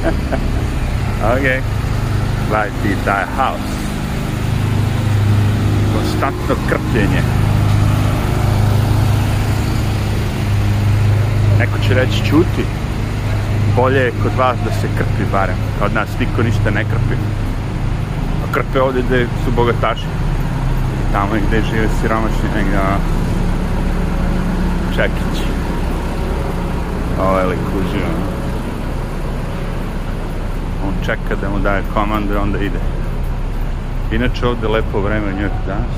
ok. Gledaj ti taj haos. Konstantno krpljenje. Neko će reći, čuti. Bolje je kod vas da se krpi barem. Kod nas niko ništa ne krpi. A krpe ovde gde su bogataši. Tamo gde žive siromašni, negdje ono. Čekić. Ovo je lik uživo. On čeka da mu daje komandu i onda ide. Inače ovde lepo vreme u Njujorku danas.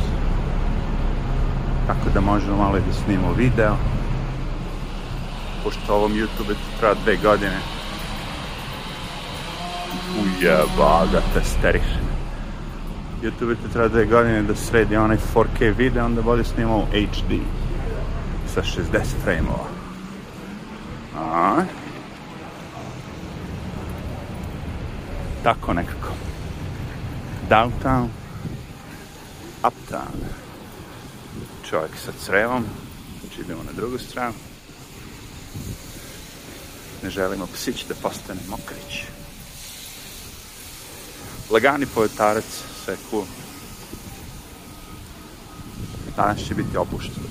Tako da možemo malo da snimamo video. Pošto ovom YouTube treba dve godine. Ujeba ga te steriš. YouTube ti treba dve godine da sredi onaj 4K video, onda bolje snimamo u HD sa 60 frame-ova. A? Tako nekako. Downtown, uptown. Čovjek sa crevom, znači idemo na drugu stranu. Ne želimo psić da postane mokrić. Lagani povetarac, sve cool. Danas će biti opušteno.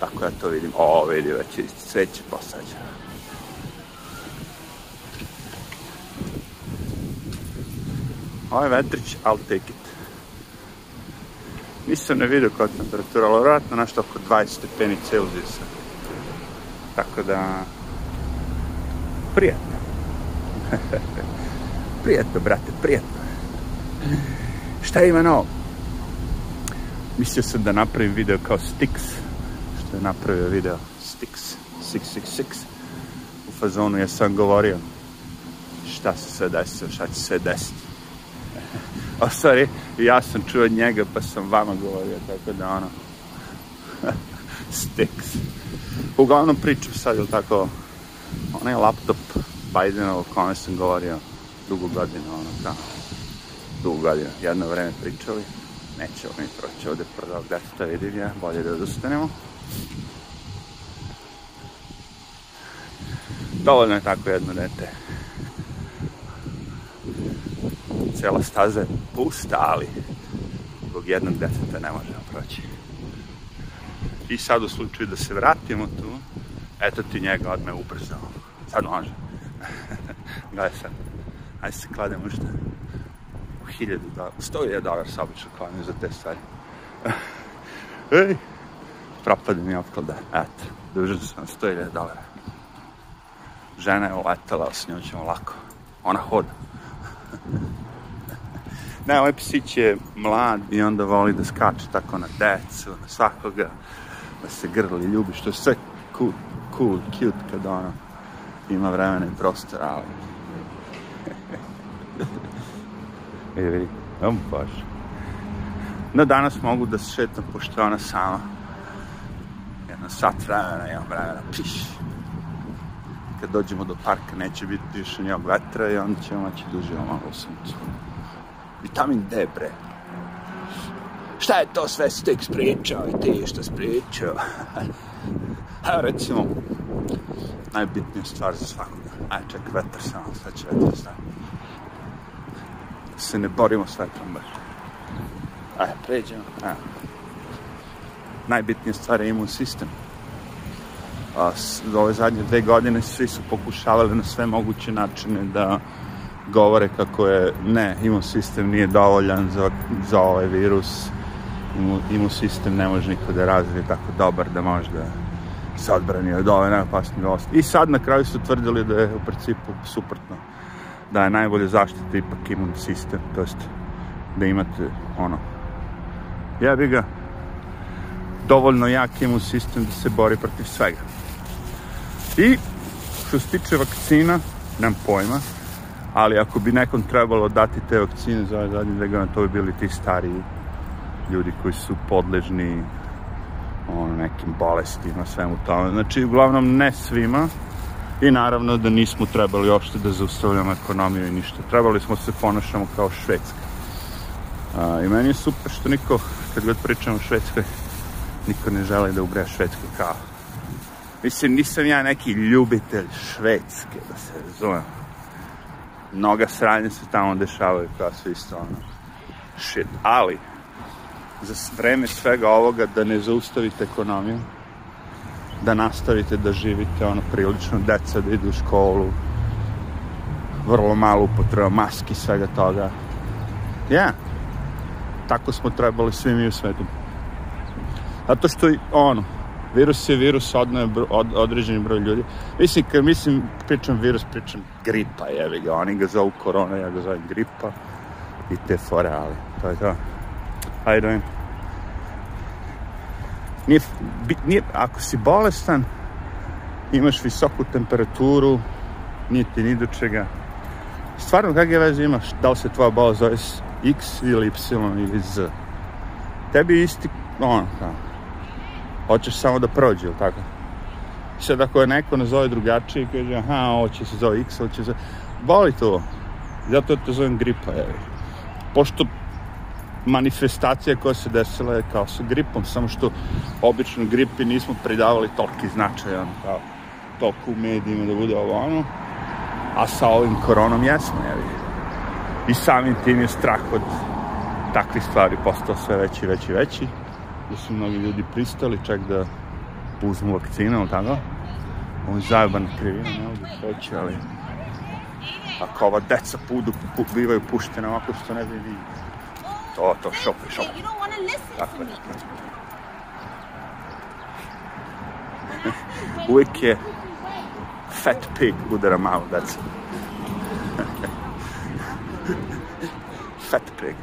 Tako ja to vidim. O, vidi, već je cveće posađeno. Ovo je vetrić, I'll take it. Nisam ne vidio koja je temperatura, ali vjerojatno nešto oko 20 stepeni Celzijusa. Tako da... Prijetno. prijetno, brate, prijetno. Šta ima novo? Mislio sam da napravim video kao Stix, što je napravio video Stix 666 u fazonu ja sam govorio šta se sve desilo, šta će se desiti. o, sorry, ja sam čuo od njega pa sam vama govorio, tako da ono Stix. Uglavnom pričam sad, ili tako, onaj laptop Bidenov o kome sam govorio dugo godina, ono kao, dugo godina, jedno vreme pričali, nećemo mi proći ovde prvog deteta, vidim ja, bolje da odustanemo. Dovoljno je tako jedno dete. Cijela staza je pusta, ali zbog jednog deteta ne možemo proći. I sad u slučaju da se vratimo tu, eto ti njega odme ubrzao. Sad može. Gledaj sad. Ajde se klademo što u hiljadu dolara, sto hiljada dolara se obično klanju za te stvari. Ej, propade mi opklada. Eto, dužan sam sto hiljada dolara. Žena je uletala, s njom ćemo lako. Ona hoda. Ne, ovaj psić je mlad i onda voli da skače tako na decu, na svakoga, da se grli, ljubi, što je sve cool, cool, cute kad ono ima vremena i prostora, ali Vidi, vidi, on baš. No danas mogu da se šetam pošto je ona sama. Jedno sat vremena, imam vremena, piš. Kad dođemo do parka neće biti više nijog vetra i onda ćemo da uživamo malo u suncu. Vitamin D, bre. Šta je to sve stik spriječao i ti što spriječao? Evo recimo, najbitnija stvar za svakoga. Aj, ček, vetar samo, sad će vetar staviti se ne borimo s vetrom baš. Ajde, pređemo. Ajde. Najbitnija stvar je imun sistem. A, ove zadnje dve godine svi su pokušavali na sve moguće načine da govore kako je ne, imun sistem nije dovoljan za, za ovaj virus. Imun sistem ne može niko da razvije tako dobar da može da se odbrani od ove najopasnije bolesti. I sad na kraju su tvrdili da je u principu suprotno da je najbolje zaštita ipak imun sistem, to jest da imate ono, ja bi ga dovoljno jak imun sistem da se bori protiv svega. I što se tiče vakcina, nemam pojma, ali ako bi nekom trebalo dati te vakcine za ovaj zadnji dve to bi bili ti stariji ljudi koji su podležni ono, nekim bolestima, svemu tome. Znači, uglavnom ne svima, I naravno da nismo trebali uopšte da zaustavljamo ekonomiju i ništa. Trebali smo se ponašamo kao Švedska. A, I meni je super što niko, kad god pričamo o Švedskoj, niko ne želi da ugreje Švedskoj kao. Mislim, nisam ja neki ljubitelj švedske, da se razumem. Mnoga sranja se tamo dešavaju, kao su isto ono, shit. Ali, za vreme svega ovoga da ne zaustavite ekonomiju, da nastavite da živite ono prilično, deca da idu u školu, vrlo malo upotreba maski, svega toga. Ja, yeah. tako smo trebali svi mi u svetu. Zato što, ono, virus je virus, odno je od, određeni broj ljudi. Mislim, kad mislim, pričam virus, pričam gripa, jevi ga. Oni ga zovu korona, ja ga zovem gripa. I te fore, ali to je to. How you doing? Nije, nije, ako si bolestan, imaš visoku temperaturu, nije ti ni do čega. Stvarno, kakve veze imaš? Da li se tvoja bolest zove X ili Y ili Z? Tebi isti, ono, kao, hoćeš samo da prođe, ili tako? Sad ako je neko nazove drugačije i kaže, aha, ovo će se zove X, ovo će se... Boli to. Zato te zovem gripa, je. Pošto manifestacija koja se desila je kao sa gripom, samo što obično gripi nismo pridavali toliki značaj, ono, kao toliko u medijima da bude ovo ono, a sa ovim koronom jesmo, je. I samim tim je strah od takvih stvari postao sve veći, veći, veći da su mnogi ljudi pristali čak da uzmu vakcine, ali tako? Ovo je zajebana krivina, ne ovdje hoće, ali ako ova deca pudu, pu, bivaju puštene ovako što ne bi vidi. To, to, šopi, šopi. Tako je. Uvijek je fat pig udara malo deca. fat pig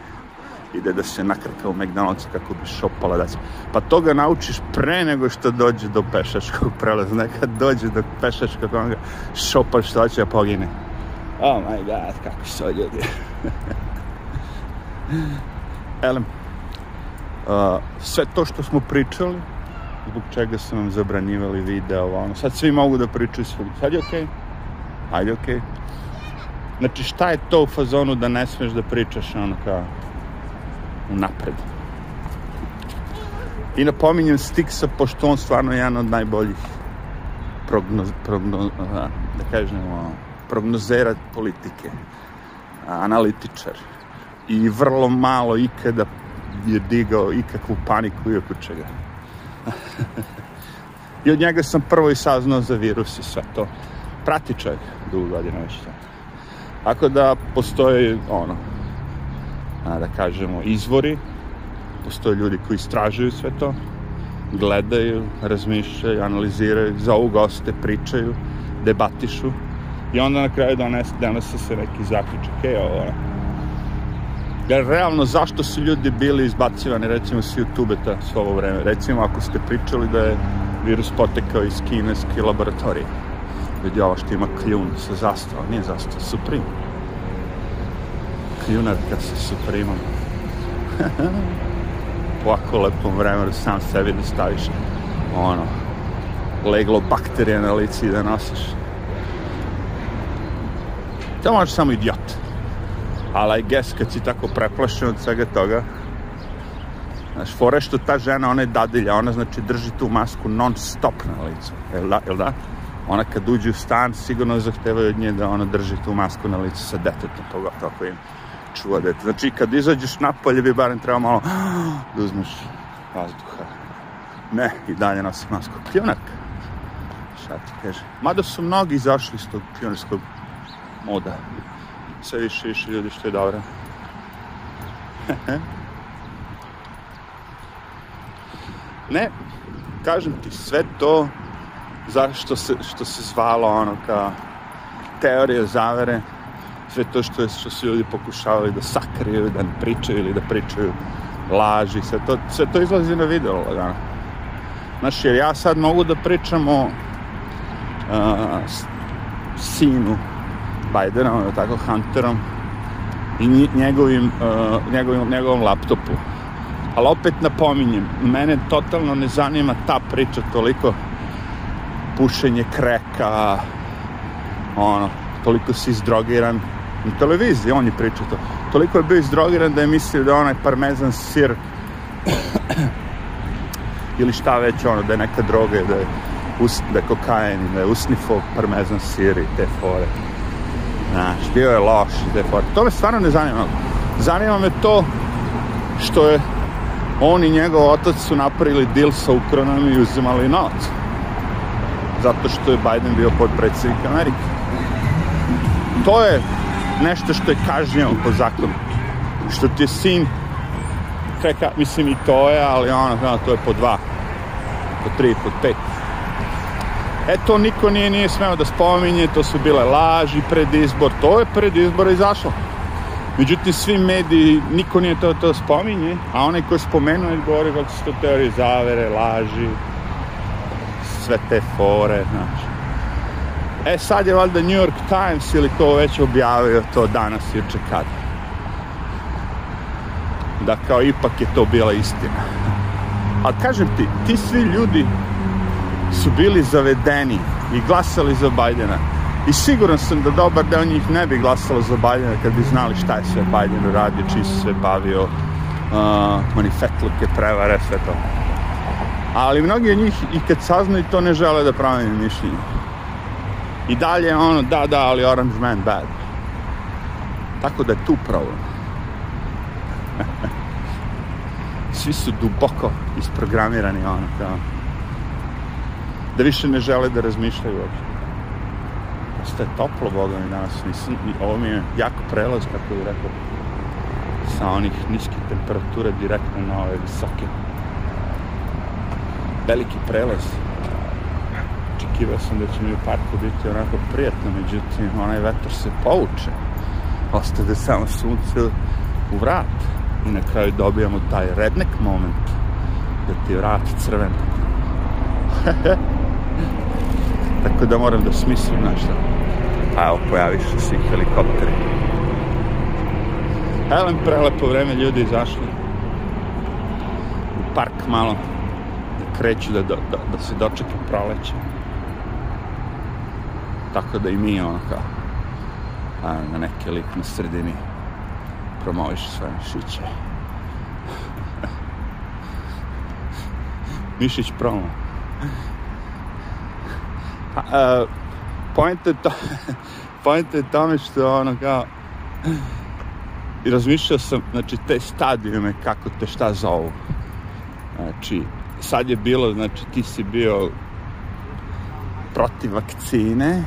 ide da se nakrka u McDonald's kako bi šopala da se... Pa toga naučiš pre nego što dođe do pešačkog prelaza. Nekad dođe do pešačkog onoga šopal što hoće da pogine. Oh my god, kako su ljudi. Elem, uh, sve to što smo pričali, zbog čega su nam zabranjivali video, ono, sad svi mogu da pričaju svog. Sad je okej? Okay? Ajde okej. Okay. Znači, šta je to u fazonu da ne smeš da pričaš, ono, kao, napred. I napominjem Stixa, pošto on stvarno je jedan od najboljih prognoz, prognoz, da kažemo, prognozera politike, analitičar. I vrlo malo ikada je digao ikakvu paniku i oko čega. I od njega sam prvo i saznao za virus i sve to. Prati čovjek dugo godina već. Tako da postoji ono, da kažemo, izvori. Postoje ljudi koji istražuju sve to, gledaju, razmišljaju, analiziraju, zovu goste, pričaju, debatišu i onda na kraju donese, donese se neki zaključak. E, ovo, Jer realno, zašto su ljudi bili izbacivani, recimo, s YouTube-a s ovo vreme? Recimo, ako ste pričali da je virus potekao iz kineske laboratorije. Vidi ovo što ima kljun sa zastavom, nije zastava, Supreme junarka sa Supremom. Ovako lepom vremenu sam sebi da staviš ono, leglo bakterije na lici da nosiš. To može samo idiot. Ali I guess kad si tako preplašen od svega toga, Znaš, fore što ta žena, ona je dadilja, ona znači drži tu masku non stop na licu. Jel da? Jel da? Ona kad uđe u stan, sigurno zahtevaju od nje da ona drži tu masku na licu sa detetom, pogotovo ako im čuva dete. Znači, kad izađeš napolje, bi barem trebao malo da uzmeš vazduha. Ne, i dalje nosi masku. Pljunarka. Šta ti kaže? Mada su mnogi izašli iz tog pljunarskog moda. Sve više, više ljudi što je dobro. ne, kažem ti, sve to zašto se, što se zvalo ono kao teorije zavere, sve to što, je, što su ljudi pokušavali da sakriju, da ne pričaju ili da pričaju laži, sve to, sve to izlazi na video lagano. Znaš, jer ja sad mogu da pričam o uh, sinu Bidena, ono tako, Hunterom, i njegovim, uh, njegovim, njegovom laptopu. Ali opet napominjem, mene totalno ne zanima ta priča toliko pušenje kreka, ono, toliko si izdrogiran, na televiziji, on je pričao to. Toliko je bio izdrogiran da je mislio da onaj parmezan sir ili šta već ono, da je neka droga, da je us, da je kokain, da je usnifo parmezan sir i te fore. Znaš, bio je loš i te fore. To me stvarno ne zanima. Zanima me to što je on i njegov otac su napravili deal sa Ukrajinom i uzimali novac. Zato što je Biden bio podpredsjednik Amerike. To je nešto što je kažnjeno po zakonu. Što ti je sin kreka, mislim i to je, ali ono, no, to je po dva, po tri, po pet. E to niko nije, nije smeo da spominje, to su bile laži pred izbor, to je pred izbora izašlo. Međutim, svi mediji, niko nije to, to spominje, a onaj koji spomenuo je govori kako su to teorije zavere, laži, sve te fore, znači. E sad je valjda New York Times ili to već objavio to danas juče kad. Da kao ipak je to bila istina. Ali kažem ti, ti svi ljudi su bili zavedeni i glasali za Bajdena. I siguran sam da dobar deo njih ne bi glasalo za Bajdena kad bi znali šta je sve Bajden uradio, čiji se bavio uh, manifetluke, prevare, sve to. Ali mnogi od njih i kad saznaju to ne žele da promeni mišljenje. I dalje ono, da, da, ali Orange Man bad. Tako da je tu problem. Svi su duboko isprogramirani ono kao da više ne žele da razmišljaju uopšte. Dosta je toplo, Boga mi danas, nisam, ovo mi je jako prelaz, kako bih rekao, sa onih niskih temperatura direktno na ove visoke. Veliki prelaz. Očekivao sam da će mi u parku biti onako prijatno, međutim, onaj vetar se povuče. Ostade samo sunce u vrat. I na kraju dobijamo taj redneck moment da ti vrat crven. Tako da moram da smislim nešto. Pa evo, pojavi se svi helikopteri. Elem, prelepo vreme, ljudi izašli u park malo, da kreću, da, da, da, da se dočeka proleće. Tako da i mi, ono kao, a, na neke lik na sredini promoviš svoje mišiće. Mišić promo. Pa, uh, point je to, point je tome što ono kao i razmišljao sam, znači, te stadijume, kako te šta zovu. Znači, sad je bilo, znači, ti si bio protiv vakcine,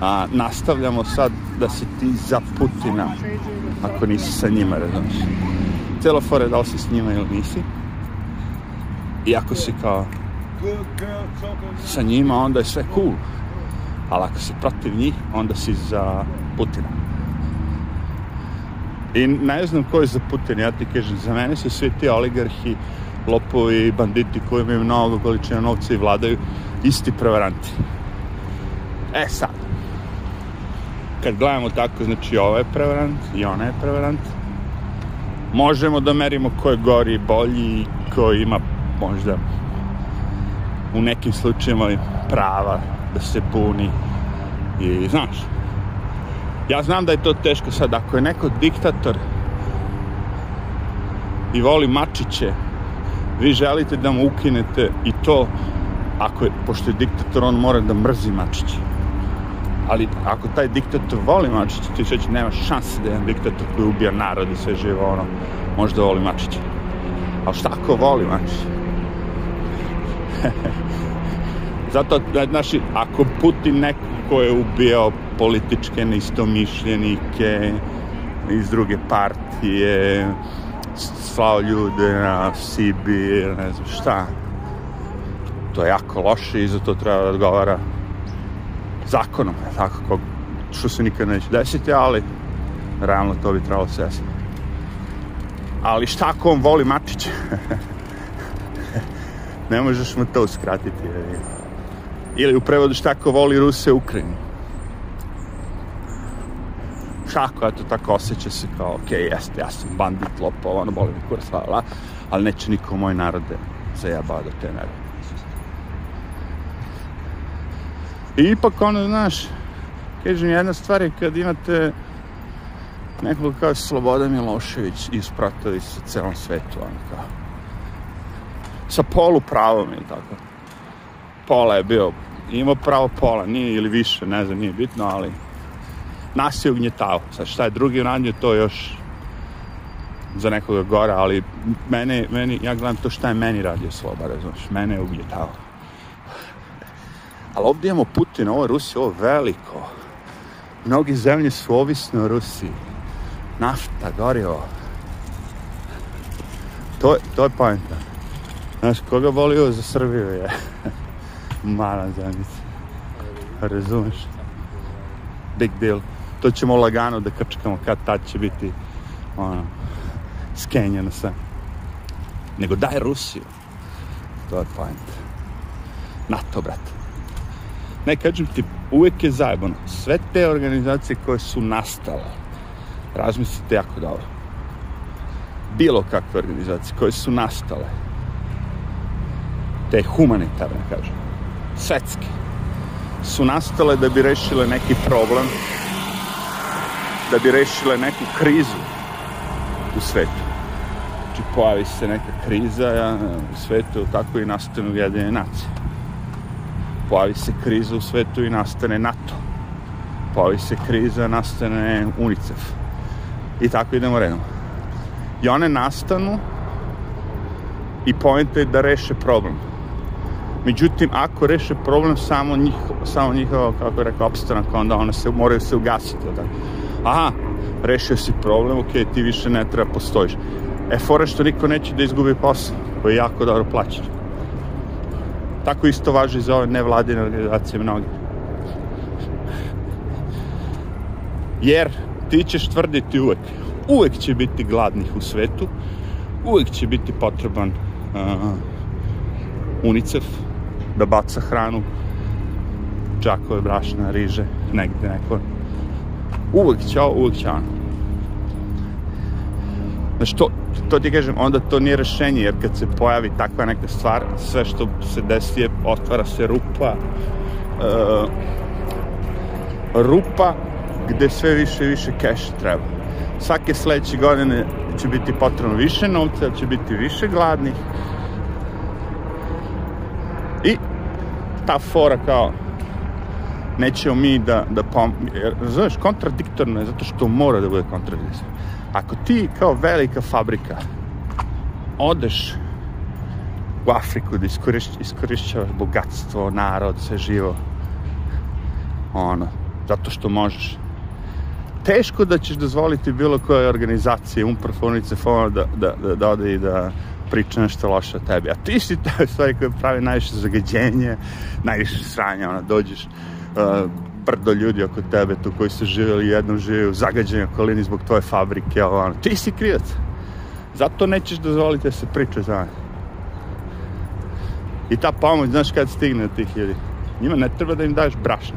a nastavljamo sad da si ti za Putina, ako nisi sa njima, razumiješ. Cijelo fore da li si s njima ili nisi. I ako si kao sa njima, onda je sve cool. Ali ako si protiv njih, onda si za Putina. I ne znam ko je za Putin, ja ti kažem, za mene su svi ti oligarhi, lopovi, banditi koji imaju mnogo količina novca i vladaju, isti prevaranti. E sad, kad gledamo tako, znači ovo je prevarant i ona je prevarant, možemo da merimo ko je gori i bolji i ko ima možda u nekim slučajima prava da se buni i znaš ja znam da je to teško sad ako je neko diktator i voli mačiće vi želite da mu ukinete i to ako je, pošto je diktator on mora da mrzi mačiće ali ako taj diktator voli mačiće ti sveći nema šanse da je jedan diktator koji ubija narod i sve živo ono možda voli mačiće ali šta ako voli mačiće Zato, znači, ako Putin neko ko je ubio političke neistomišljenike iz druge partije, slao ljude na Sibir, ne znam šta, to je jako loše i za to treba da odgovara zakonom, tako što se nikad neće desiti, ali realno to bi trebalo se desiti. Ali šta ako on voli Mačića? ne možeš mu to uskratiti. Ili u prevodu šta ko voli Ruse u Ukrajini. Šako, eto, tako osjeća se kao, ok, jeste, ja sam bandit, lopov, ono, boli mi kurac, ali neće niko moj narode zajebao do te mere. I ipak, ono, znaš, kažem, jedna stvar je kad imate nekog kao Sloboda Milošević ispratovi sa celom svetu, ono kao, sa polu pravom ili tako. pola je bio, imao pravo pola, nije ili više, ne znam, nije bitno, ali nas je ugnjetao. Sad šta je drugi uradio, to još za nekoga gora, ali mene, meni, ja gledam to šta je meni radio sloba, razumiješ, mene je ugnjetao. Ali ovdje imamo Putina, ovo je Rusija, ovo je veliko. Mnogi zemlje su ovisne o Rusiji. Nafta, gorivo. To, to je pojenta. Znaš, koga volio za Srbiju je mala zemljica. Razumeš? Big deal. To ćemo lagano da krčkamo kad tad će biti ono, skenjeno sve. Nego daj Rusiju. To je point. NATO, brate. Ne, kažem ti, uvek je zajebano. Sve te organizacije koje su nastale, razmislite jako dobro. Bilo kakve organizacije koje su nastale, te humanitarne, kažem, svetske, su nastale da bi rešile neki problem, da bi rešile neku krizu u svetu. Znači, pojavi se neka kriza u svetu, tako i nastanu Ujedinjene nacije. Pojavi se kriza u svetu i nastane NATO. Pojavi se kriza, nastane UNICEF. I tako idemo redom. I one nastanu i pojenta je da reše problem. Međutim, ako reše problem samo, njih, samo njihovo, kako je rekao, opstanak, onda one se, moraju se ugasiti. Tako? Aha, rešio si problem, ok, ti više ne treba postojiš. E, fora što niko neće da izgubi posao, koji je jako dobro plaćen. Tako isto važi za ove nevladine organizacije mnoge. Jer ti ćeš tvrditi uvek, uvek će biti gladnih u svetu, uvek će biti potreban uh, UNICEF da baca hranu, džakove brašna, riže, negde neko. Uvek će ovo, uvek će ono. Znači, to, to ti kažem, onda to nije rešenje, jer kad se pojavi takva neka stvar, sve što se desi je, otvara se rupa, uh, rupa gde sve više i više keša treba. Svake sledeće godine će biti potrebno više novca, će biti više gladnih. I ta fora kao nećemo mi da, da pom... Znaš, kontradiktorno je zato što mora da bude kontradiktorno. Ako ti kao velika fabrika odeš u Afriku da iskoriš, iskorišćavaš bogatstvo, narod, sve živo, ono, zato što možeš. Teško da ćeš dozvoliti bilo koje organizacije, umprfonice, fono, da, da, da, da ode i da priča nešto loše o tebi. A ti si taj stvari koji pravi najviše zagađenje, najviše sranja, ono, dođeš, uh, brdo ljudi oko tebe tu koji su živjeli jednom žive u zagađenoj okolini zbog tvoje fabrike, ono, ti si krivac. Zato nećeš dozvoliti da se priča za mene. I ta pomoć, znaš kad stigne od tih ljudi? Njima ne treba da im daješ brašno.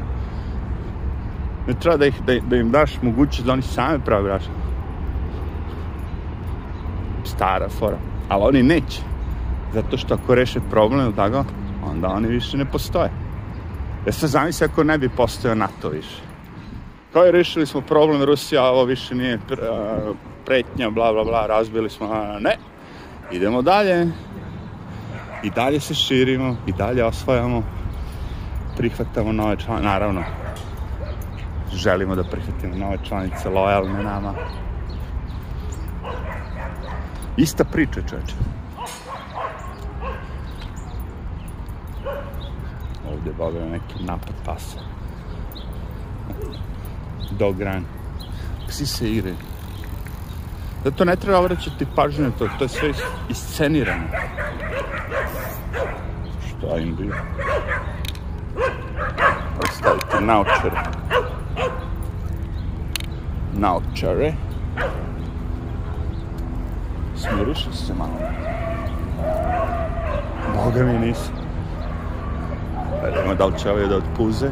Ne treba da, ih, da, da im daš mogućnost da oni sami prave brašno. Stara fora. Ali oni neće. Zato što ako reše problem, tako, onda oni više ne postoje. Ja se zamisli ako ne bi postojao NATO više. Kao je rešili smo problem Rusija, ovo više nije pretnja, bla, bla, bla, razbili smo, a, ne. Idemo dalje. I dalje se širimo, i dalje osvajamo, prihvatamo nove članice, naravno, želimo da prihvatimo nove članice, lojalne nama. Ista priča, čoveče. Ovdje je boga neki napad pasa. Dog run. Psi se igraju. Zato ne treba obraćati pažnju na to, to je sve is- iscenirano. Šta im bi? Ostavite naočare. Naočare. Smiriše se malo. Boga mi nisam. Vidimo da li će ovaj da otpuze.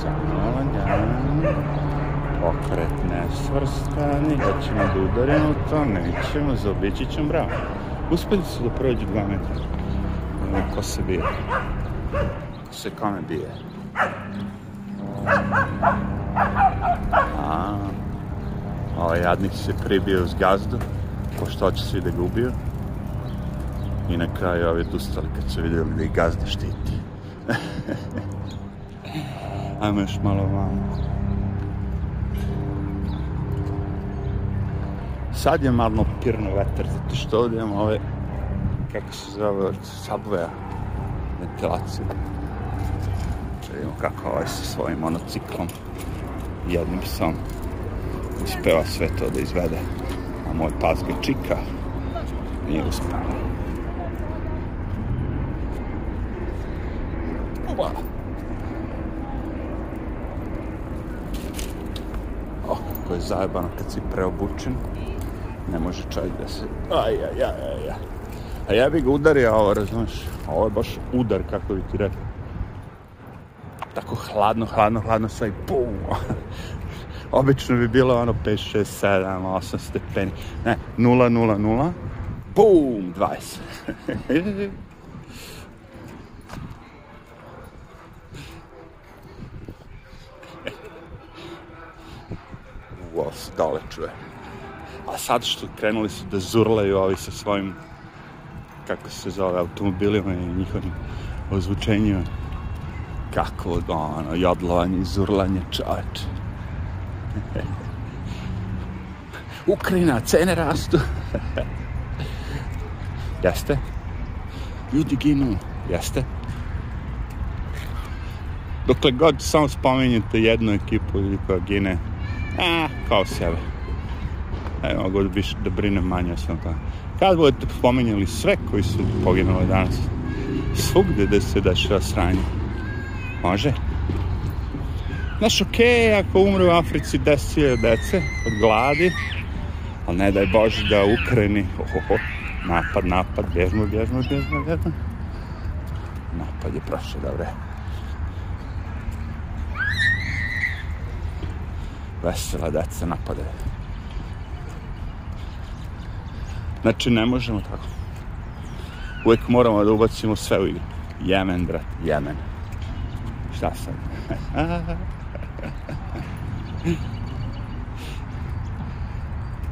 Samo lagano. Pokret nesvrstani. Hoćemo da udarimo to, nećemo, zaobići ćemo, bravo. Uspeli su da prođu dva metra. Evo, Ko se bije? Ko se kome bije? A, ovaj jadnik se pribio uz gazdu, pošto hoće svi da ga ubiju. I na kraju ovi odustali kad su vidjeli da ih gazda štiti. Ajmo još malo vamo. Sad je malo pirno vetar, zato što ovdje imamo ove, kako se zove, subway ventilaciju. Da vidimo kako ovaj sa svojim monociklom jednim psom uspeva sve to da izvede. A moj pas ga čika, nije uspeo. Oba. O, kako je zajebano kad si preobučen. Ne može čovjek da se... Aj, aj, aj, aj, aj. A ja bi ga udario ovo, razumiješ? Ovo je baš udar, kako bi ti rekao. Tako hladno, hladno, hladno, sve i bum! Obično bi bilo ono 5, 6, 7, 8 stepeni. Ne, 0, 0, 0. Bum! 20. Se dole čuje. A sad što krenuli su da zurlaju ovi sa svojim kako se zove, automobilima i njihovim ozvučenjima. Kako, ono, jodlovanje, zurlanje, čoveč. Ukrajina, cene rastu. Jeste? Ljudi ginu. Jeste? Dokle god samo spomenjete jednu ekipu ili koja gine, a, kao sebe. Ne mogu da, da brinem manje o svem tome. Kad budete spomenjali sve koji su poginuli danas, svugde da se dešava sranje. Može? Znaš, okej, okay, ako umre u Africi 10.000 dece od gladi, ali ne daj Bože da Ukrajini, ohoho, napad, napad, bježmo, bježmo, bježmo, bježmo. Napad je prošao, dobre. Vesela deca napadaju. Znači, ne možemo tako. Uvijek moramo da ubacimo sve u igru. Jemen, brat, Jemen. Šta sad?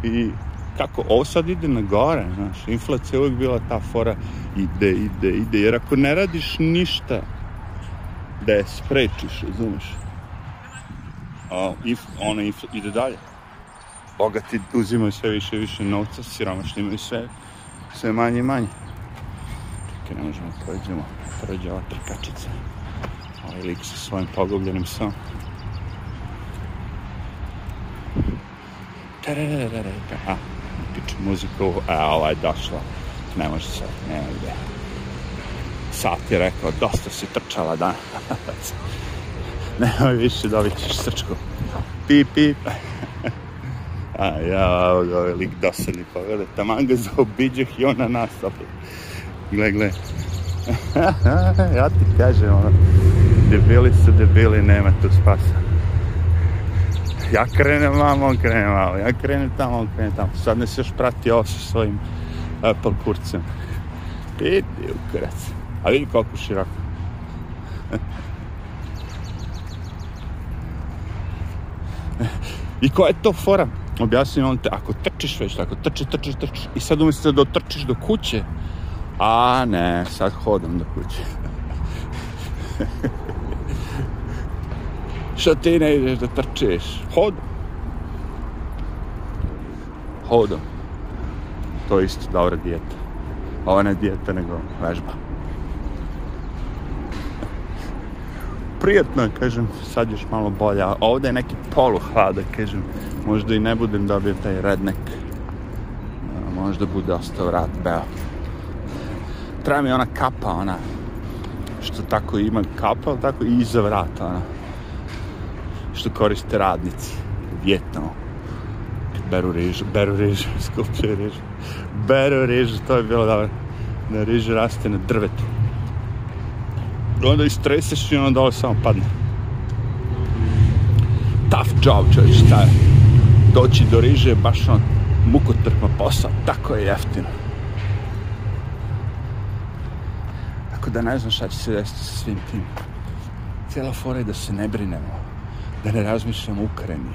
I kako ovo sad ide na gore, znaš, inflacija je uvijek bila ta fora ide, ide, ide, jer ako ne radiš ništa da je sprečiš, razumeš, a, if, ona inf, ide dalje bogati uzimaju sve više i više novca, siromašni imaju sve, sve manje i manje. Čekaj, ne možemo prođemo, prođe ova trkačica. Ovaj lik sa svojim pogubljenim psom. A, piče muziku, a ova je došla. Ne može sad, nema gde. Sat je rekao, dosta si trčala danas. Nemoj više, dobit ćeš srčku. Pip, pip. A ja, evo ga, ovaj lik dosadni, pa gleda, taman ga zaobiđeh i on na nas opet. Gle, gle. ja ti kažem, ono, debili su debili, nema tu spasa. Ja krenem vamo, on krene malo, ja krenem tamo, on krene tamo. Sad se još prati ovo sa svojim Apple kurcem. Idi u kurac. A vidi koliko široko. I koja je to fora? objasnio on te, ako trčiš već, ako trčiš, trčiš, trčiš, i sad umjesto da trčiš do kuće, a ne, sad hodam do kuće. Što ti ne ideš da trčiš? Hodam. Hodam. To je isto dobra dijeta. Ova ne dijeta, nego vežba. Prijetno je, kažem, sad još malo bolje. A ovdje je neki polu hlada, kažem možda i ne budem dobio taj rednek. Možda bude ostao vrat beo. Treba mi ona kapa ona što tako ima kapa tako i iza vrata ona što koriste radnici vjetno beru rižu beru rižu skupčaju rižu. Beru rižu to je bilo dobro. Da rižu raste na drvetu onda istreseš i onda dole samo padne tough job čovječ, šta je doći do riže je baš on mukotrpno posao, tako je jeftino. Tako da ne znam šta će se desiti sa svim tim. Cijela fora je da se ne brinemo, da ne razmišljamo Ukrajini,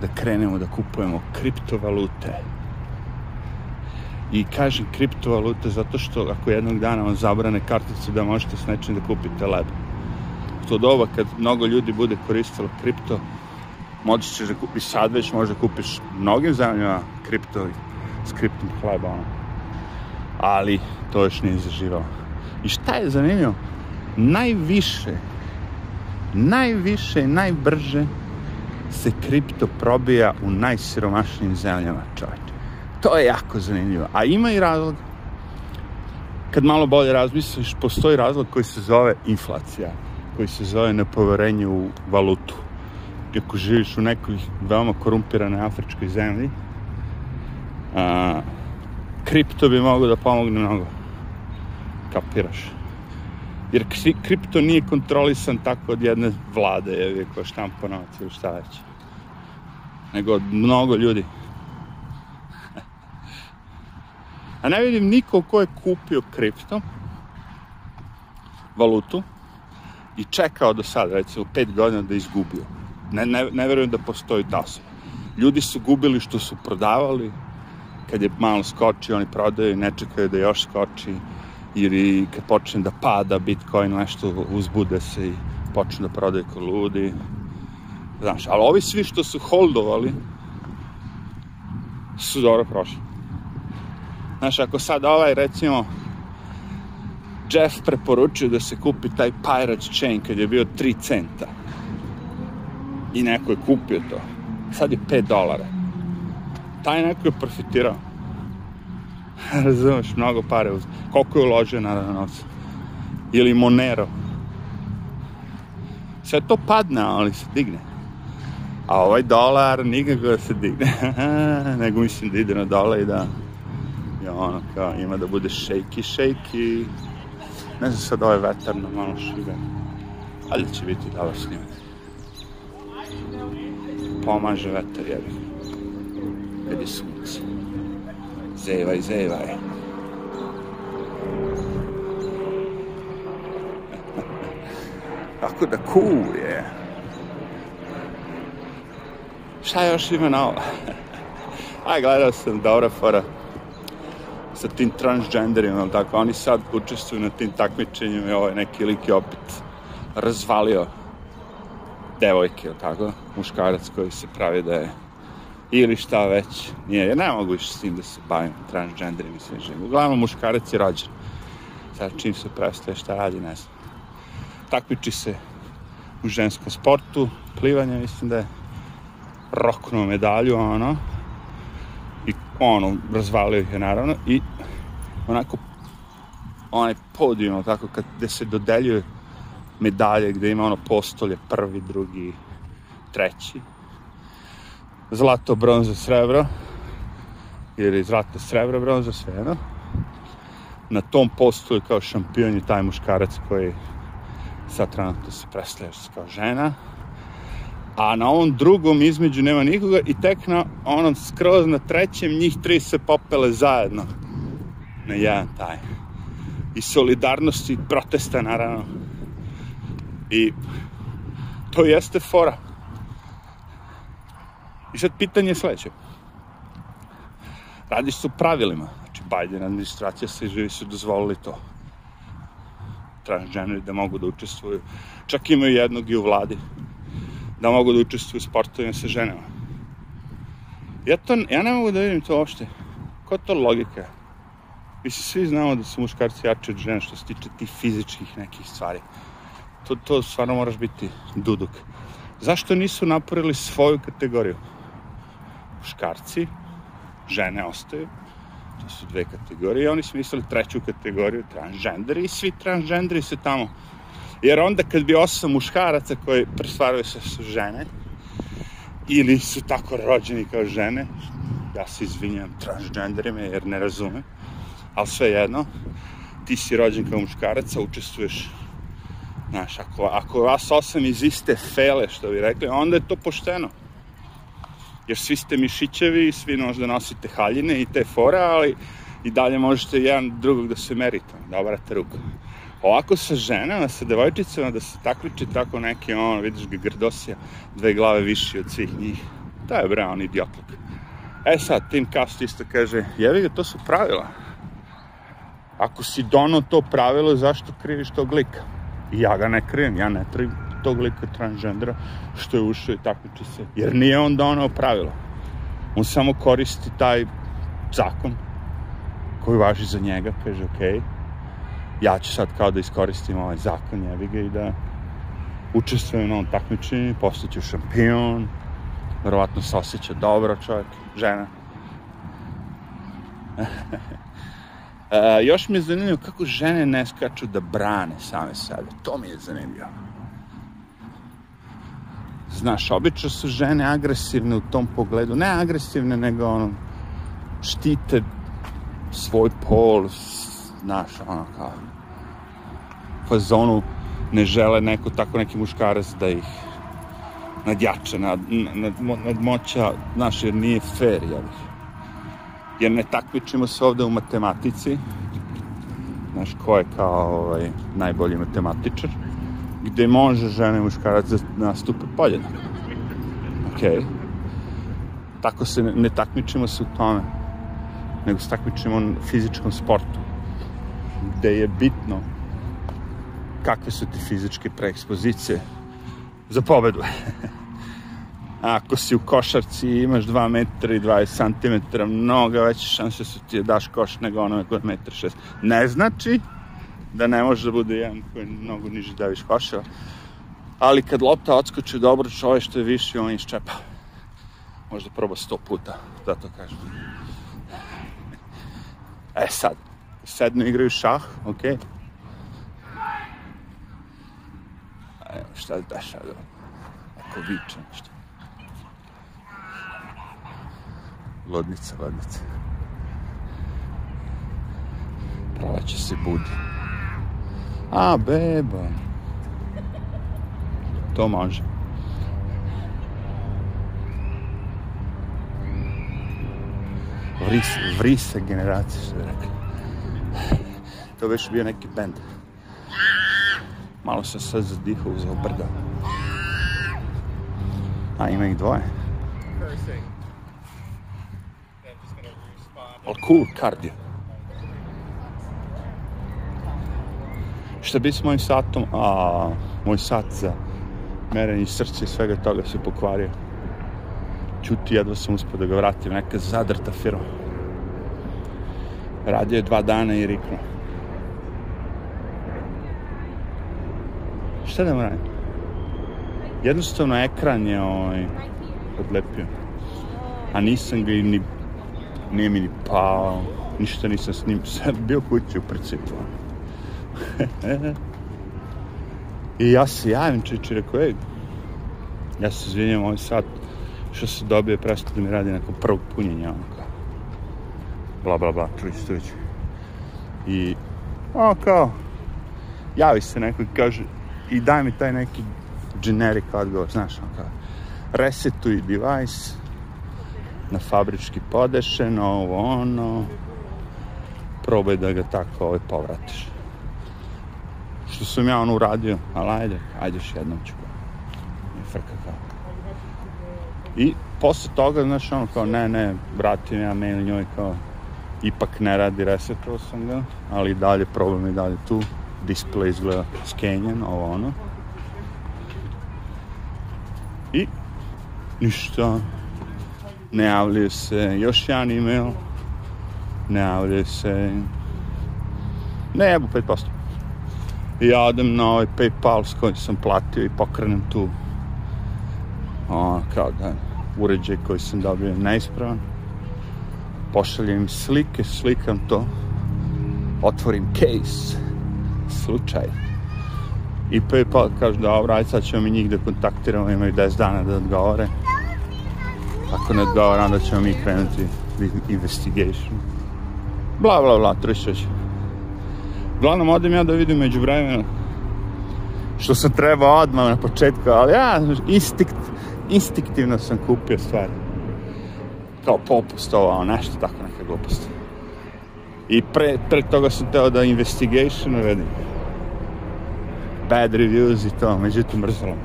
da krenemo da kupujemo kriptovalute I kažem kriptovalute zato što ako jednog dana vam zabrane karticu da možete s nečim da kupite leb. U to doba kad mnogo ljudi bude koristilo kripto, moći ćeš da kupiš sad već, možda kupiš mnogim zemljama kripto s kriptom hleba, ono. Ali to još nije zaživalo. I šta je zanimljivo? Najviše, najviše i najbrže se kripto probija u najsiromašnijim zemljama, čovječe. To je jako zanimljivo. A ima i razlog. Kad malo bolje razmisliš, postoji razlog koji se zove inflacija, koji se zove nepoverenje u valutu. Ako živiš u nekoj veoma korumpiranoj afričkoj zemlji, a, kripto bi mogao da pomogne mnogo. Kapiraš? Jer kripto nije kontrolisan tako od jedne vlade, je kao štampa novac ili šta već. Nego od mnogo ljudi. A ne vidim niko ko je kupio kripto, valutu, i čekao do sada, recimo, pet godina da izgubio. Ne, ne, ne verujem da postoji taso. Ljudi su gubili što su prodavali, kad je malo skoči, oni prodaju, ne čekaju da još skoči, ili kad počne da pada Bitcoin, nešto uzbude se i počne da prodaju ko ludi. Znaš, ali ovi svi što su holdovali, su dobro prošli. Znaš, ako sad ovaj, recimo, Jeff preporučio da se kupi taj Pirate Chain kad je bio 3 centa. I neko je kupio to. Sad je 5 dolara. Taj neko je profitirao. Razumeš, mnogo pare uz... Koliko je uložio na novca? Ili Monero. Sve to padne, ali se digne. A ovaj dolar nikako da se digne. Nego mislim da ide na dole i da... I ono, kao, ima da bude shaky, shaky. Ne znam sad ovaj vetar na malo šire. Ali će biti dobro snimak. Pomaže vetar, jebi. Kad je sunce. Zevaj, zevaj. Tako da cool je. Šta još ima na ovo? Aj, gledao sam dobra fora sa tim transgenderima, tako, oni sad učestvuju na tim takmičenjima i ovaj neki lik je opet razvalio devojke, tako, muškarac koji se pravi da je ili šta već, nije, ja ne mogu više s tim da se bavim transgenderima i sve živim. Uglavnom, muškarac je rođen. Sad čim se prestaje šta radi, ne znam. Takmiči se u ženskom sportu, plivanje, mislim da je roknuo medalju, ono, ono, razvalio ih je naravno, i onako, onaj podijum, tako, kad, gde se dodeljuje medalje, gde ima ono postolje, prvi, drugi, treći, zlato, bronzo, srebro, ili zlato, srebro, bronzo, sve jedno. Na tom postoju kao šampion je taj muškarac koji sad trenutno se predstavlja kao žena. A na ovom drugom između nema nikoga i tek na onom skroz na trećem njih tri se popele zajedno na jedan taj. I solidarnosti, protesta naravno. I to jeste fora I sad pitanje je sledeće. Radiš su pravilima. Znači, Biden administracija se živi su dozvolili to. Transgeneri da mogu da učestvuju. Čak imaju jednog i u vladi. Da mogu da učestvuju u sportovima sa ženama. Ja, to, ja ne mogu da vidim to uopšte. Koja to logika? Mislim, svi znamo da su muškarci jači od žena što se tiče tih fizičkih nekih stvari. To, to stvarno moraš biti duduk. Zašto nisu naporili svoju kategoriju? muškarci, žene ostaju, to su dve kategorije, oni su mislili treću kategoriju, transgenderi, i svi transgenderi se tamo, jer onda kad bi osam muškaraca koji prestvaraju se su žene, ili su tako rođeni kao žene, ja se izvinjam transgenderima jer ne razumem, ali sve jedno, ti si rođen kao muškarac, učestvuješ Znaš, ako, ako vas osam iz iste fele, što bi rekli, onda je to pošteno jer svi ste mišićevi svi možda nosite haljine i te fore, ali i dalje možete jedan drugog da se merite, da obrate ruku. Ovako sa ženama, sa devojčicama, da se takliči tako neki, on, vidiš ga grdosija, dve glave viši od svih njih. To je bre, on idiotluk. E sad, Tim Cast isto kaže, jevi ga, to su pravila. Ako si donao to pravilo, zašto kriviš tog lika? I ja ga ne krivim, ja ne krivim tog lika transgendera što je ušao i takmiči se. Jer nije on donao pravilo. On samo koristi taj zakon koji važi za njega, kaže, okej, okay, ja ću sad kao da iskoristim ovaj zakon, jevi ga i da učestvujem na ovom takmičenju, postaću šampion, verovatno se osjeća dobro čovjek, žena. e, još mi je zanimljivo kako žene ne skaču da brane same sebe. To mi je zanimljivo. Znaš, obično su žene agresivne u tom pogledu. Ne agresivne, nego ono, štite svoj pol, znaš, ono kao, fazonu ne žele neko tako neki muškarac da ih nadjača, nad, nad, moća, znaš, jer nije fair, jel? Jer ne takmičimo se ovde u matematici, znaš, ko je kao ovaj, najbolji matematičar, gde može žena i muškarac da nastupe podjednako. Okay. Tako se ne, ne takmičimo se u tome, nego se takmičimo u fizičkom sportu, gde je bitno kakve su ti fizičke preekspozicije za pobedu. Ako si u košarci i imaš 2 metra i 20 cm, mnogo veće šanse su ti da daš koš nego onome koji je 1,6 m. Ne znači da ne može da bude jedan koji je mnogo niži da viš koša, ali kad lopta odskoči dobro čovjek što je viši, on iščepa. Možda proba 100 puta, zato kažem. E sad, sedno igraju šah. Okay. Evo, šta da sad, ako viče nešto. Lodnica, lodnica. Proleće se budi. A, beba. To može. Vris, vrise generacije, što bi rekli. To već bio neki bend. Malo sam sad zadihao uzao brda. A, ima ih dvoje. Ali cool, kardio. Šta bi s mojim satom? A, moj sat za merenje srca i svega toga se pokvario. Čuti, jedva sam uspio da ga vratim. Neka zadrta firma. Radio je dva dana i riknuo. Šta da radim? Jednostavno ekran je ovaj, odlepio. A nisam ga ni, nije mi ni pao, ništa nisam s njim, sad bio kući u principu. I ja se javim čeče, rekao, ej, ja se izvinjam ovaj sat što se dobije presto da mi radi neko prvog punjenja, ono kao, bla, bla, bla, čuć, čuć. I, ono kao, javi se neko i kaže, i daj mi taj neki generic odgovor, znaš, ono kao, resetuj device, na fabrički podešeno, ovo ono, probaj da ga tako ovaj povratiš. Što sam ja ono uradio, ali ajde, ajde još jednom ću ga. I frka kao. I posle toga, znaš, ono kao, ne, ne, vratim ja mail njoj kao, ipak ne radi, resetovao sam ga, ali dalje, problem je dalje tu, display izgleda skenjen, ovo ono. I ništa, ne javljaju se još jedan email, ne javljaju se, ne jebu 5%. I ja odem na ovaj Paypal s kojim sam platio i pokrenem tu o, kao da uređaj koji sam dobio neispravan. Pošaljem slike, slikam to, otvorim case, slučaj. I Paypal kaže, dobro, ajde sad ćemo mi njih da kontaktiramo, imaju 10 dana da odgovore. Ako ne odgovore, onda ćemo mi krenuti investigation. Bla, bla, bla, trišać. Uglavnom, odem ja da vidim među vremena što sam trebao odmah na početku, ali ja instinkt, instinktivno sam kupio stvari. Kao popustovao, nešto tako, neka glupost. I pre, pre toga sam teo da investigation uredim. Bad reviews i to, međutim mrzalo.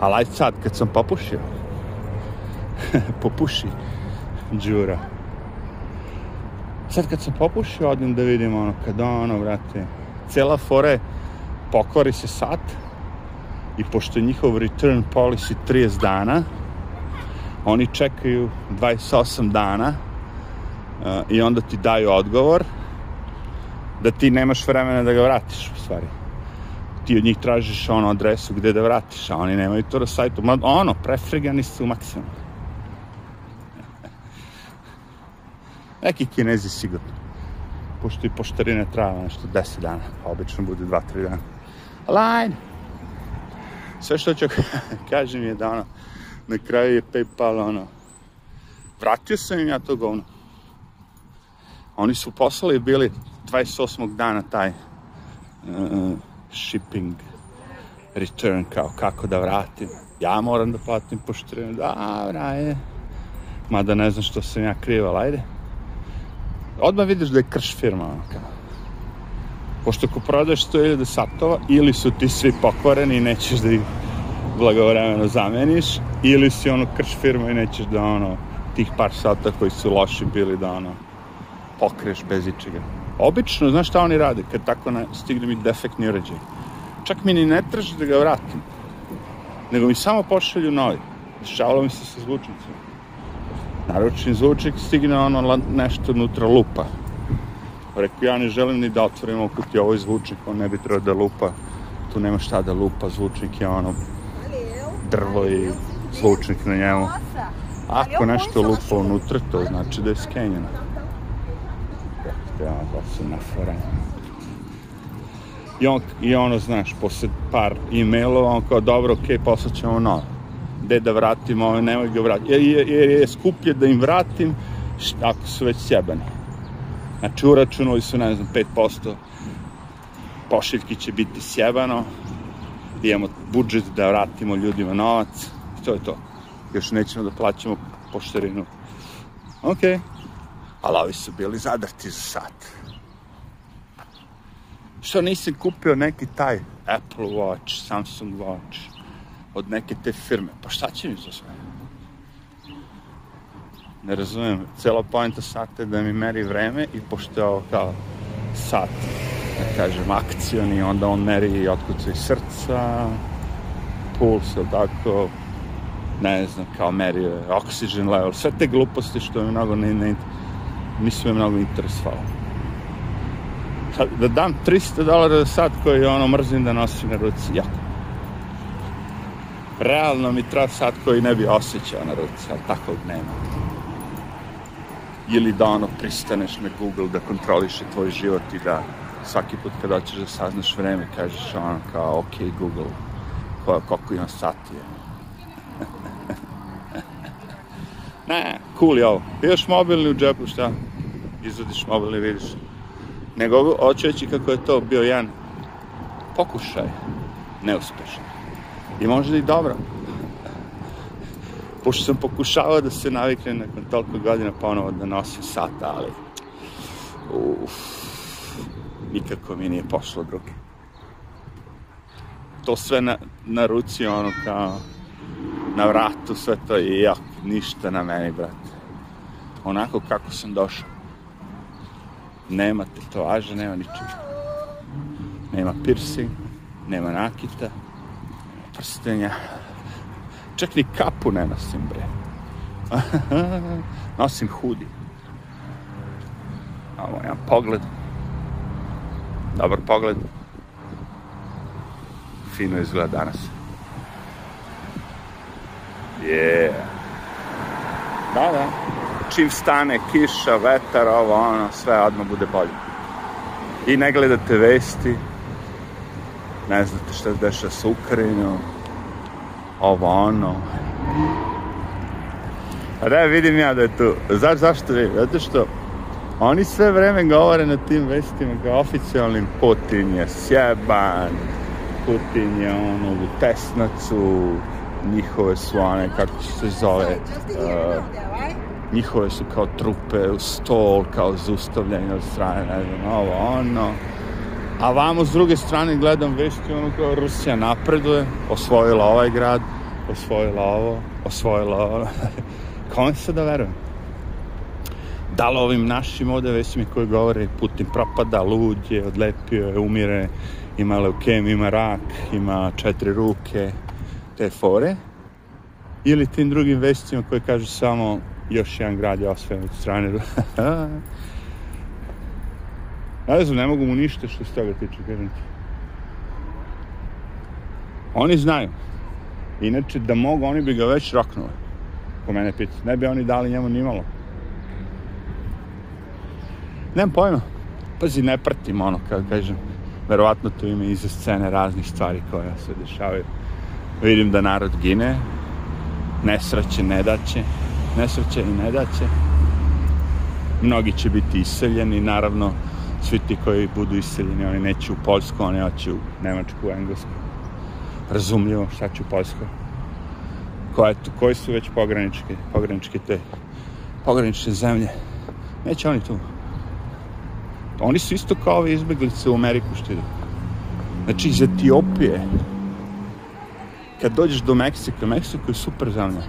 Ali aj sad, kad sam popušio, popuši, Đura. Sad kad sam popušio, odem da vidim ono, kad ono, brate, cela fora je, pokvari se sat i pošto je njihov return policy 30 dana, oni čekaju 28 dana i onda ti daju odgovor da ti nemaš vremena da ga vratiš, u stvari. Ti od njih tražiš ono adresu gde da vratiš, a oni nemaju to na sajtu. Ma, ono, prefrigani su maksimum. Neki kinezi sigurno. Pošto i poštarine trava nešto 10 dana, obično bude 2-3 dana. Line! Sve što ću kažem je da ono, na kraju je Paypal ono, vratio sam im ja to govno. Oni su poslali bili 28. dana taj uh, shipping return kao kako da vratim. Ja moram da platim poštarinu. Da, je. Mada ne znam što sam ja krival, ajde. Odmah vidiš da je krš firma, ono kao. Pošto ako prodaješ 100.000 satova, ili su ti svi pokvareni i nećeš da ih blagovremeno zameniš, ili si ono krš firma i nećeš da ono, tih par sata koji su loši bili da ono, pokreš bez ičega. Obično, znaš šta oni rade kad tako ne, stigne mi defektni uređaj? Čak mi ni ne traži da ga vratim, nego mi samo pošalju novi. Dešavalo mi se sa zvučnicima. Naručni zvučnik stigne ono nešto unutra lupa. Rekao, ja ne želim ni da otvorim ovu kutiju, ovo je zvučnik, on ne bi trebao da lupa. Tu nema šta da lupa, zvučnik je ono drvo i zvučnik na njemu. Ako nešto lupa unutra, to znači da je skenjeno. Ja, da se naforam. I, on, I ono, znaš, posle par e-mailova, on kao, dobro, okej, okay, poslaćemo novo. Gde da vratimo, ovo, nemoj ga vratiti. Jer, jer, je skuplje da im vratim, ako su već sjebani. Znači, uračunali su, ne znam, 5% pošiljki će biti sjebano, imamo budžet da vratimo ljudima novac, to je to. Još nećemo da plaćamo poštarinu. Ok, ali ovi su bili zadrti za sat. Što nisam kupio neki taj Apple Watch, Samsung Watch od neke te firme? Pa šta će mi za sve? Ne razumem, cela pojenta sata je da mi meri vreme i pošto je ovo kao sat, da kažem, akcioni, onda on meri i otkucaj srca, puls, ili tako, ne znam, kao meri oxygen level, sve te gluposti što me mnogo ne, ne, nisu me mnogo interesovalo. Da dam 300 dolara za sat koji ono mrzim da nosim na ruci, jako. Realno mi treba sat koji ne bi osjećao na ruci, ali takvog nema ili da ono pristaneš na Google da kontroliše tvoj život i da svaki put kad hoćeš da saznaš vreme kažeš ono kao ok Google koja, koliko ima sati je. ne, cool je ovo. Imaš mobilni u džepu, šta? Izvadiš mobilni, vidiš. Nego, hoću kako je to bio jedan pokušaj neuspešan. I možda i dobro pošto sam pokušavao da se naviknem nakon toliko godina ponovo da nosim sata, ali uf, nikako mi nije pošlo drugi. To sve na, na ruci, ono kao na vratu, sve to i jak, ništa na meni, brate. Onako kako sam došao. Nema tetovaža, nema ničega. Nema piercing, nema nakita, prstenja, Čak ni kapu ne nosim, bre. nosim hudi. Ovo jedan pogled. Dobar pogled. Fino izgleda danas. Yeah. Da, da. Čim stane kiša, vetar, ovo, ono, sve odmah bude bolje. I ne gledate vesti, ne znate šta se deša sa Ukrajinom, ovo ono. A da, vidim ja da je tu. Znaš zašto vidim? Zato što oni sve vreme govore na tim vestima kao oficijalnim Putin je sjeban, Putin je ono u tesnacu, njihove su one, kako se zove, uh, njihove su kao trupe u stol, kao zustavljanje od strane, ne znam, ovo, ono. A vamo s druge strane gledam vesti ono kao Rusija napreduje, osvojila ovaj grad, osvojila ovo, osvojila ovo. Kome se da verujem? Da li ovim našim ovde vesmi koji govore Putin propada, lud je, odlepio je, umire, ima leukem, ima rak, ima četiri ruke, te fore. Ili tim drugim vestima koji kažu samo još jedan grad je osvojen od strane Ne znam, ne mogu mu ništa što se toga tiče, kažem ti. Oni znaju. Inače, da mogu, oni bi ga već roknuli. Ko mene pita. Ne bi oni dali njemu ni malo. Nemam pojma. Pazi, ne pratim ono, kao kažem. Verovatno tu ima iza scene raznih stvari koje se dešavaju. Vidim da narod gine. Nesreće, nedaće. Nesreće i nedaće. Mnogi će biti iseljeni, naravno, svi ti koji budu iseljeni, oni neće u Poljsku, oni hoće u Nemačku, u Englesku. Razumljivo, šta će u Poljsku? Koje, tu, koji su već pograničke, pograničke te pogranične zemlje? Neće oni tu. Oni su isto kao ove izbeglice u Ameriku što idu. Znači, iz Etiopije, kad dođeš do Meksika, Meksiko je super zemlja.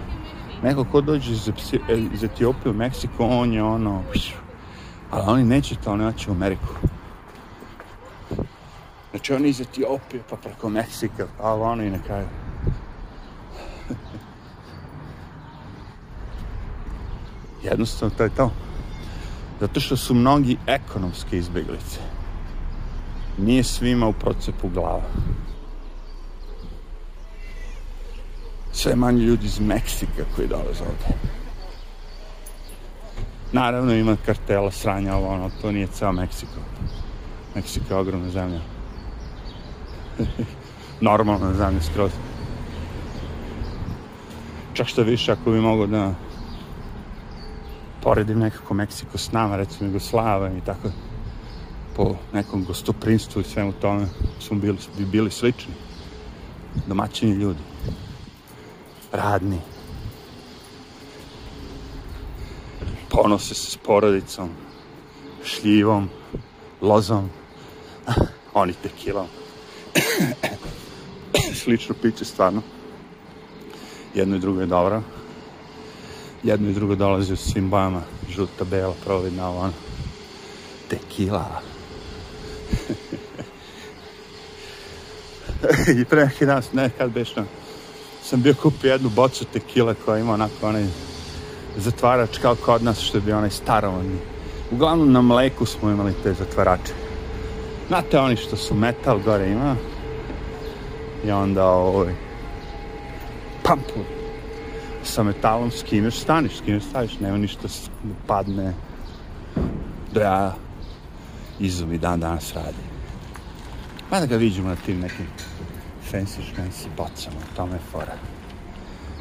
Neko ko dođe iz, iz Etiopije u Meksiko, on je ono, Ali oni neće to, oni u Ameriku. Znači oni iz Etiopije, pa preko Meksika, pa ono i na kraju. Jednostavno to je to. Zato što su mnogi ekonomske izbjeglice. Nije svima u procepu glava. Sve manje ljudi iz Meksika koji dolaze ovde. Naravno ima kartela, sranja, ovo ono, to nije ceo Meksiko. Meksiko je ogromna zemlja. Normalna zemlja skroz. Čak što više, ako bi mogo da poredim nekako Meksiko s nama, recimo Jugoslava i tako, po nekom gostoprinstvu i svemu tome, smo bili, bi bili slični. Domaćini ljudi. Radni. ponose se s porodicom, šljivom, lozom, oni tekilom. Slično piće stvarno. Jedno i drugo je dobro. Jedno i drugo dolazi u svim bojama. Žuta, bela, providna, ono. Tekila. I pre neki dan, nekad bešno, sam bio kupio jednu bocu tekile koja ima onako onaj zatvarač kao kod nas što bi onaj starovani. Uglavnom na mleku smo imali te zatvarače. Znate oni što su metal gore ima. I onda ovaj pampur sa metalom skineš, staniš, skineš, staviš, nema ništa da padne do ja izumi dan danas radi. Pa da ga vidimo na tim nekim fancy šmensi bocama, tome je fora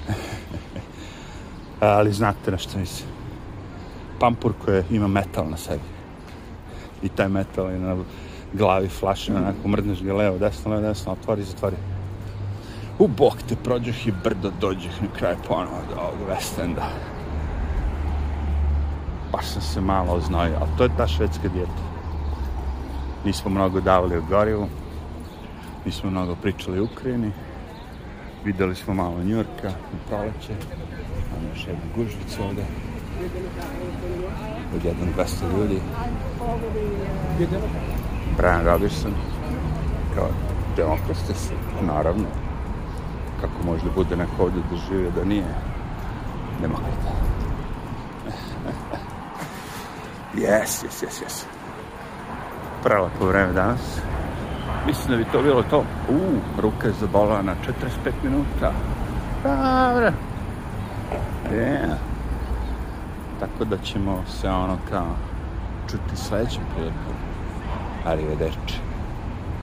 ali znate na što mislim. Pampur koji ima metal na sebi. I taj metal je na glavi flaše, onako mrdneš ga levo, desno, levo, desno, otvori, zatvori. U bok te prođeš i brdo dođeš na kraj ponovo do ovog West Enda. Baš sam se malo oznojio, ali to je ta švedska dijeta. Nismo mnogo davali o gorivu, nismo mnogo pričali o Ukrajini, videli smo malo Njurka u proleće, Imamo još jednu gužvicu ovde. Od jednog 200 ljudi. Brian Robinson. Kao demokrastas, naravno. Kako može da bude neko ovde da žive da nije demokrata. Jes, jes, jes, jes. Prelepo vreme danas. Mislim da bi to bilo to. Ruka je zabola na 45 minuta. Dobro. Yeah. Tako da ćemo se ono kao čuti sledećem prilikom. Arrivederci.